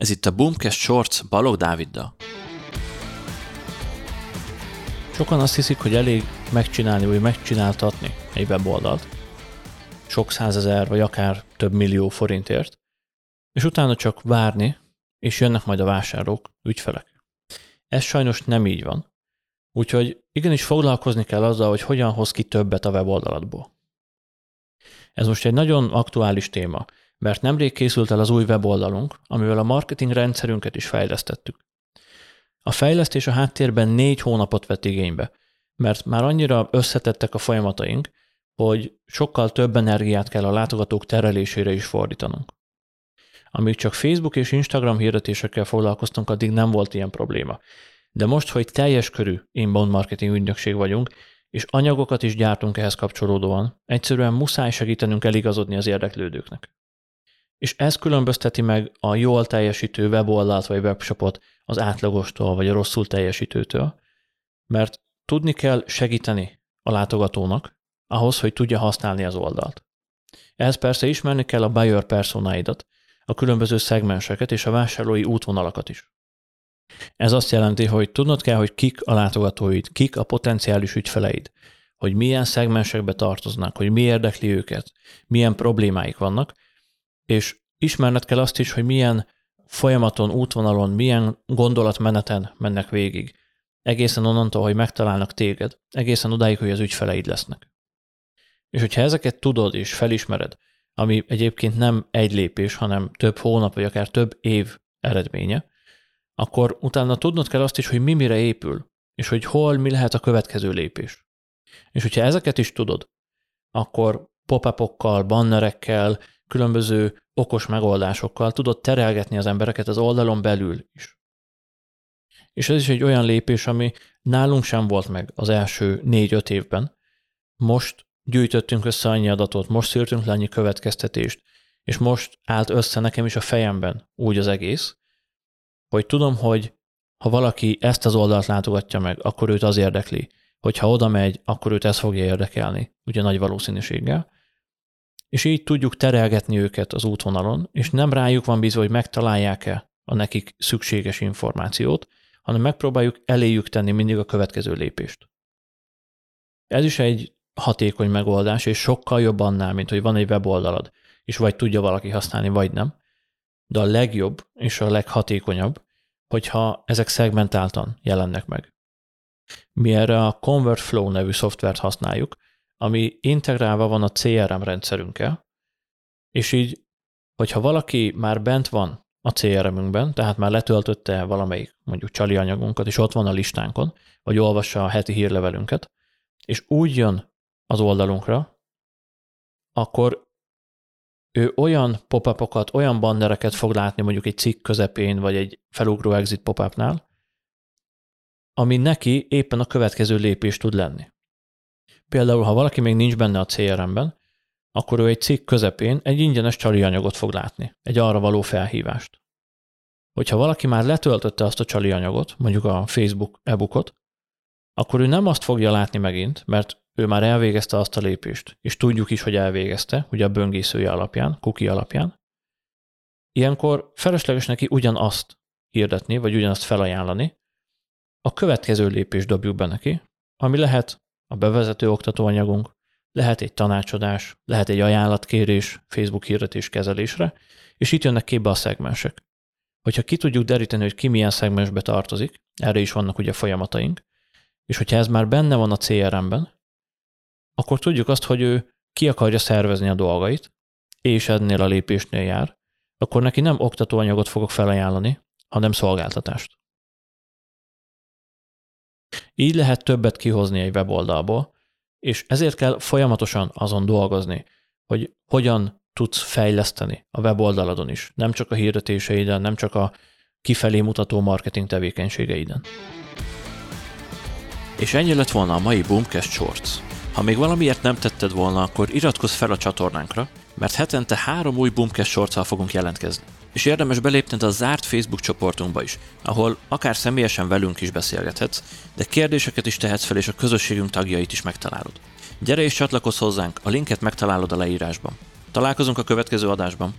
Ez itt a Boomcast Shorts Balog Dáviddal. Sokan azt hiszik, hogy elég megcsinálni vagy megcsináltatni egy weboldalt, sok százezer vagy akár több millió forintért, és utána csak várni, és jönnek majd a vásárlók, ügyfelek. Ez sajnos nem így van. Úgyhogy igenis foglalkozni kell azzal, hogy hogyan hoz ki többet a weboldalatból. Ez most egy nagyon aktuális téma, mert nemrég készült el az új weboldalunk, amivel a marketing rendszerünket is fejlesztettük. A fejlesztés a háttérben négy hónapot vett igénybe, mert már annyira összetettek a folyamataink, hogy sokkal több energiát kell a látogatók terelésére is fordítanunk. Amíg csak Facebook és Instagram hirdetésekkel foglalkoztunk, addig nem volt ilyen probléma. De most, hogy teljes körű inbound marketing ügynökség vagyunk, és anyagokat is gyártunk ehhez kapcsolódóan, egyszerűen muszáj segítenünk eligazodni az érdeklődőknek. És ez különbözteti meg a jól teljesítő weboldalt vagy webshopot az átlagostól vagy a rosszul teljesítőtől, mert tudni kell segíteni a látogatónak ahhoz, hogy tudja használni az oldalt. Ehhez persze ismerni kell a buyer personáidat, a különböző szegmenseket és a vásárlói útvonalakat is. Ez azt jelenti, hogy tudnod kell, hogy kik a látogatóid, kik a potenciális ügyfeleid, hogy milyen szegmensekbe tartoznak, hogy mi érdekli őket, milyen problémáik vannak, és ismerned kell azt is, hogy milyen folyamaton, útvonalon, milyen gondolatmeneten mennek végig. Egészen onnantól, hogy megtalálnak téged, egészen odáig, hogy az ügyfeleid lesznek. És hogyha ezeket tudod és felismered, ami egyébként nem egy lépés, hanem több hónap, vagy akár több év eredménye, akkor utána tudnod kell azt is, hogy mi mire épül, és hogy hol mi lehet a következő lépés. És hogyha ezeket is tudod, akkor pop-upokkal, bannerekkel, különböző okos megoldásokkal tudod terelgetni az embereket az oldalon belül is. És ez is egy olyan lépés, ami nálunk sem volt meg az első négy-öt évben. Most gyűjtöttünk össze annyi adatot, most szűrtünk le annyi következtetést, és most állt össze nekem is a fejemben úgy az egész, hogy tudom, hogy ha valaki ezt az oldalt látogatja meg, akkor őt az érdekli. Hogyha oda megy, akkor őt ez fogja érdekelni, ugye nagy valószínűséggel és így tudjuk terelgetni őket az útvonalon, és nem rájuk van bízva, hogy megtalálják-e a nekik szükséges információt, hanem megpróbáljuk eléjük tenni mindig a következő lépést. Ez is egy hatékony megoldás, és sokkal jobb annál, mint hogy van egy weboldalad, és vagy tudja valaki használni, vagy nem. De a legjobb és a leghatékonyabb, hogyha ezek szegmentáltan jelennek meg. Mi erre a ConvertFlow nevű szoftvert használjuk, ami integrálva van a CRM rendszerünkkel, és így, hogyha valaki már bent van a CRM-ünkben, tehát már letöltötte valamelyik mondjuk csali anyagunkat, és ott van a listánkon, vagy olvassa a heti hírlevelünket, és úgy jön az oldalunkra, akkor ő olyan pop olyan bannereket fog látni mondjuk egy cikk közepén, vagy egy felugró exit pop-upnál, ami neki éppen a következő lépés tud lenni. Például, ha valaki még nincs benne a CRM-ben, akkor ő egy cikk közepén egy ingyenes csali anyagot fog látni, egy arra való felhívást. Hogyha valaki már letöltötte azt a csali anyagot, mondjuk a Facebook e-bookot, akkor ő nem azt fogja látni megint, mert ő már elvégezte azt a lépést, és tudjuk is, hogy elvégezte, ugye a böngészője alapján, kuki alapján. Ilyenkor felesleges neki ugyanazt hirdetni, vagy ugyanazt felajánlani, a következő lépést dobjuk be neki, ami lehet a bevezető oktatóanyagunk, lehet egy tanácsadás, lehet egy ajánlatkérés Facebook hirdetés kezelésre, és itt jönnek képbe a szegmensek. Hogyha ki tudjuk deríteni, hogy ki milyen szegmensbe tartozik, erre is vannak ugye folyamataink, és hogyha ez már benne van a CRM-ben, akkor tudjuk azt, hogy ő ki akarja szervezni a dolgait, és ennél a lépésnél jár, akkor neki nem oktatóanyagot fogok felajánlani, hanem szolgáltatást. Így lehet többet kihozni egy weboldalból, és ezért kell folyamatosan azon dolgozni, hogy hogyan tudsz fejleszteni a weboldaladon is, nem csak a hirdetéseiden, nem csak a kifelé mutató marketing tevékenységeiden. És ennyi lett volna a mai Boomcast Shorts. Ha még valamiért nem tetted volna, akkor iratkozz fel a csatornánkra, mert hetente három új Boomcast shorts fogunk jelentkezni. És érdemes belépned a zárt Facebook csoportunkba is, ahol akár személyesen velünk is beszélgethetsz, de kérdéseket is tehetsz fel, és a közösségünk tagjait is megtalálod. Gyere és csatlakozz hozzánk, a linket megtalálod a leírásban. Találkozunk a következő adásban.